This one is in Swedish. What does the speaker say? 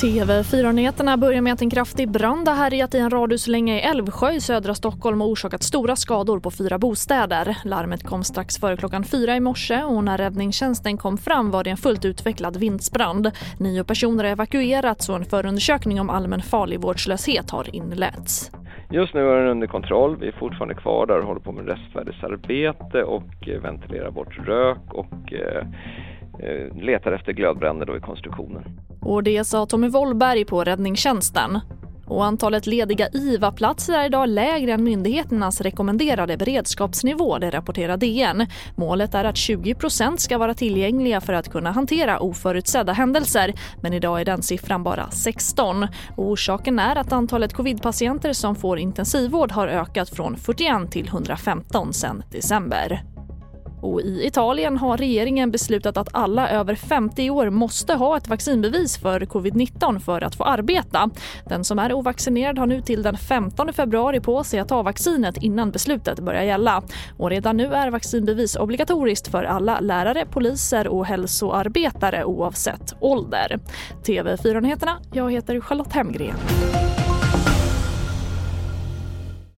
TV4-nyheterna börjar med att en kraftig brand har härjat i en radhuslänga i Älvsjö i södra Stockholm och orsakat stora skador på fyra bostäder. Larmet kom strax före klockan fyra i morse och när räddningstjänsten kom fram var det en fullt utvecklad vindsbrand. Nio personer har evakuerats och en förundersökning om allmän farlig vårdslöshet har inletts. Just nu är den under kontroll. Vi är fortfarande kvar där och håller på med restvärdesarbete och eh, ventilerar bort rök och eh, eh, letar efter glödbränder då i konstruktionen. Och det sa Tommy Wollberg på räddningstjänsten. Och antalet lediga IVA-platser är idag lägre än myndigheternas rekommenderade beredskapsnivå, det rapporterar DN. Målet är att 20% ska vara tillgängliga för att kunna hantera oförutsedda händelser. Men idag är den siffran bara 16. Och orsaken är att antalet covidpatienter som får intensivvård har ökat från 41 till 115 sedan december. Och I Italien har regeringen beslutat att alla över 50 år måste ha ett vaccinbevis för covid-19 för att få arbeta. Den som är ovaccinerad har nu till den 15 februari på sig att ta vaccinet innan beslutet börjar gälla. Och redan nu är vaccinbevis obligatoriskt för alla lärare, poliser och hälsoarbetare oavsett ålder. TV4-nyheterna, jag heter Charlotte Hemgren.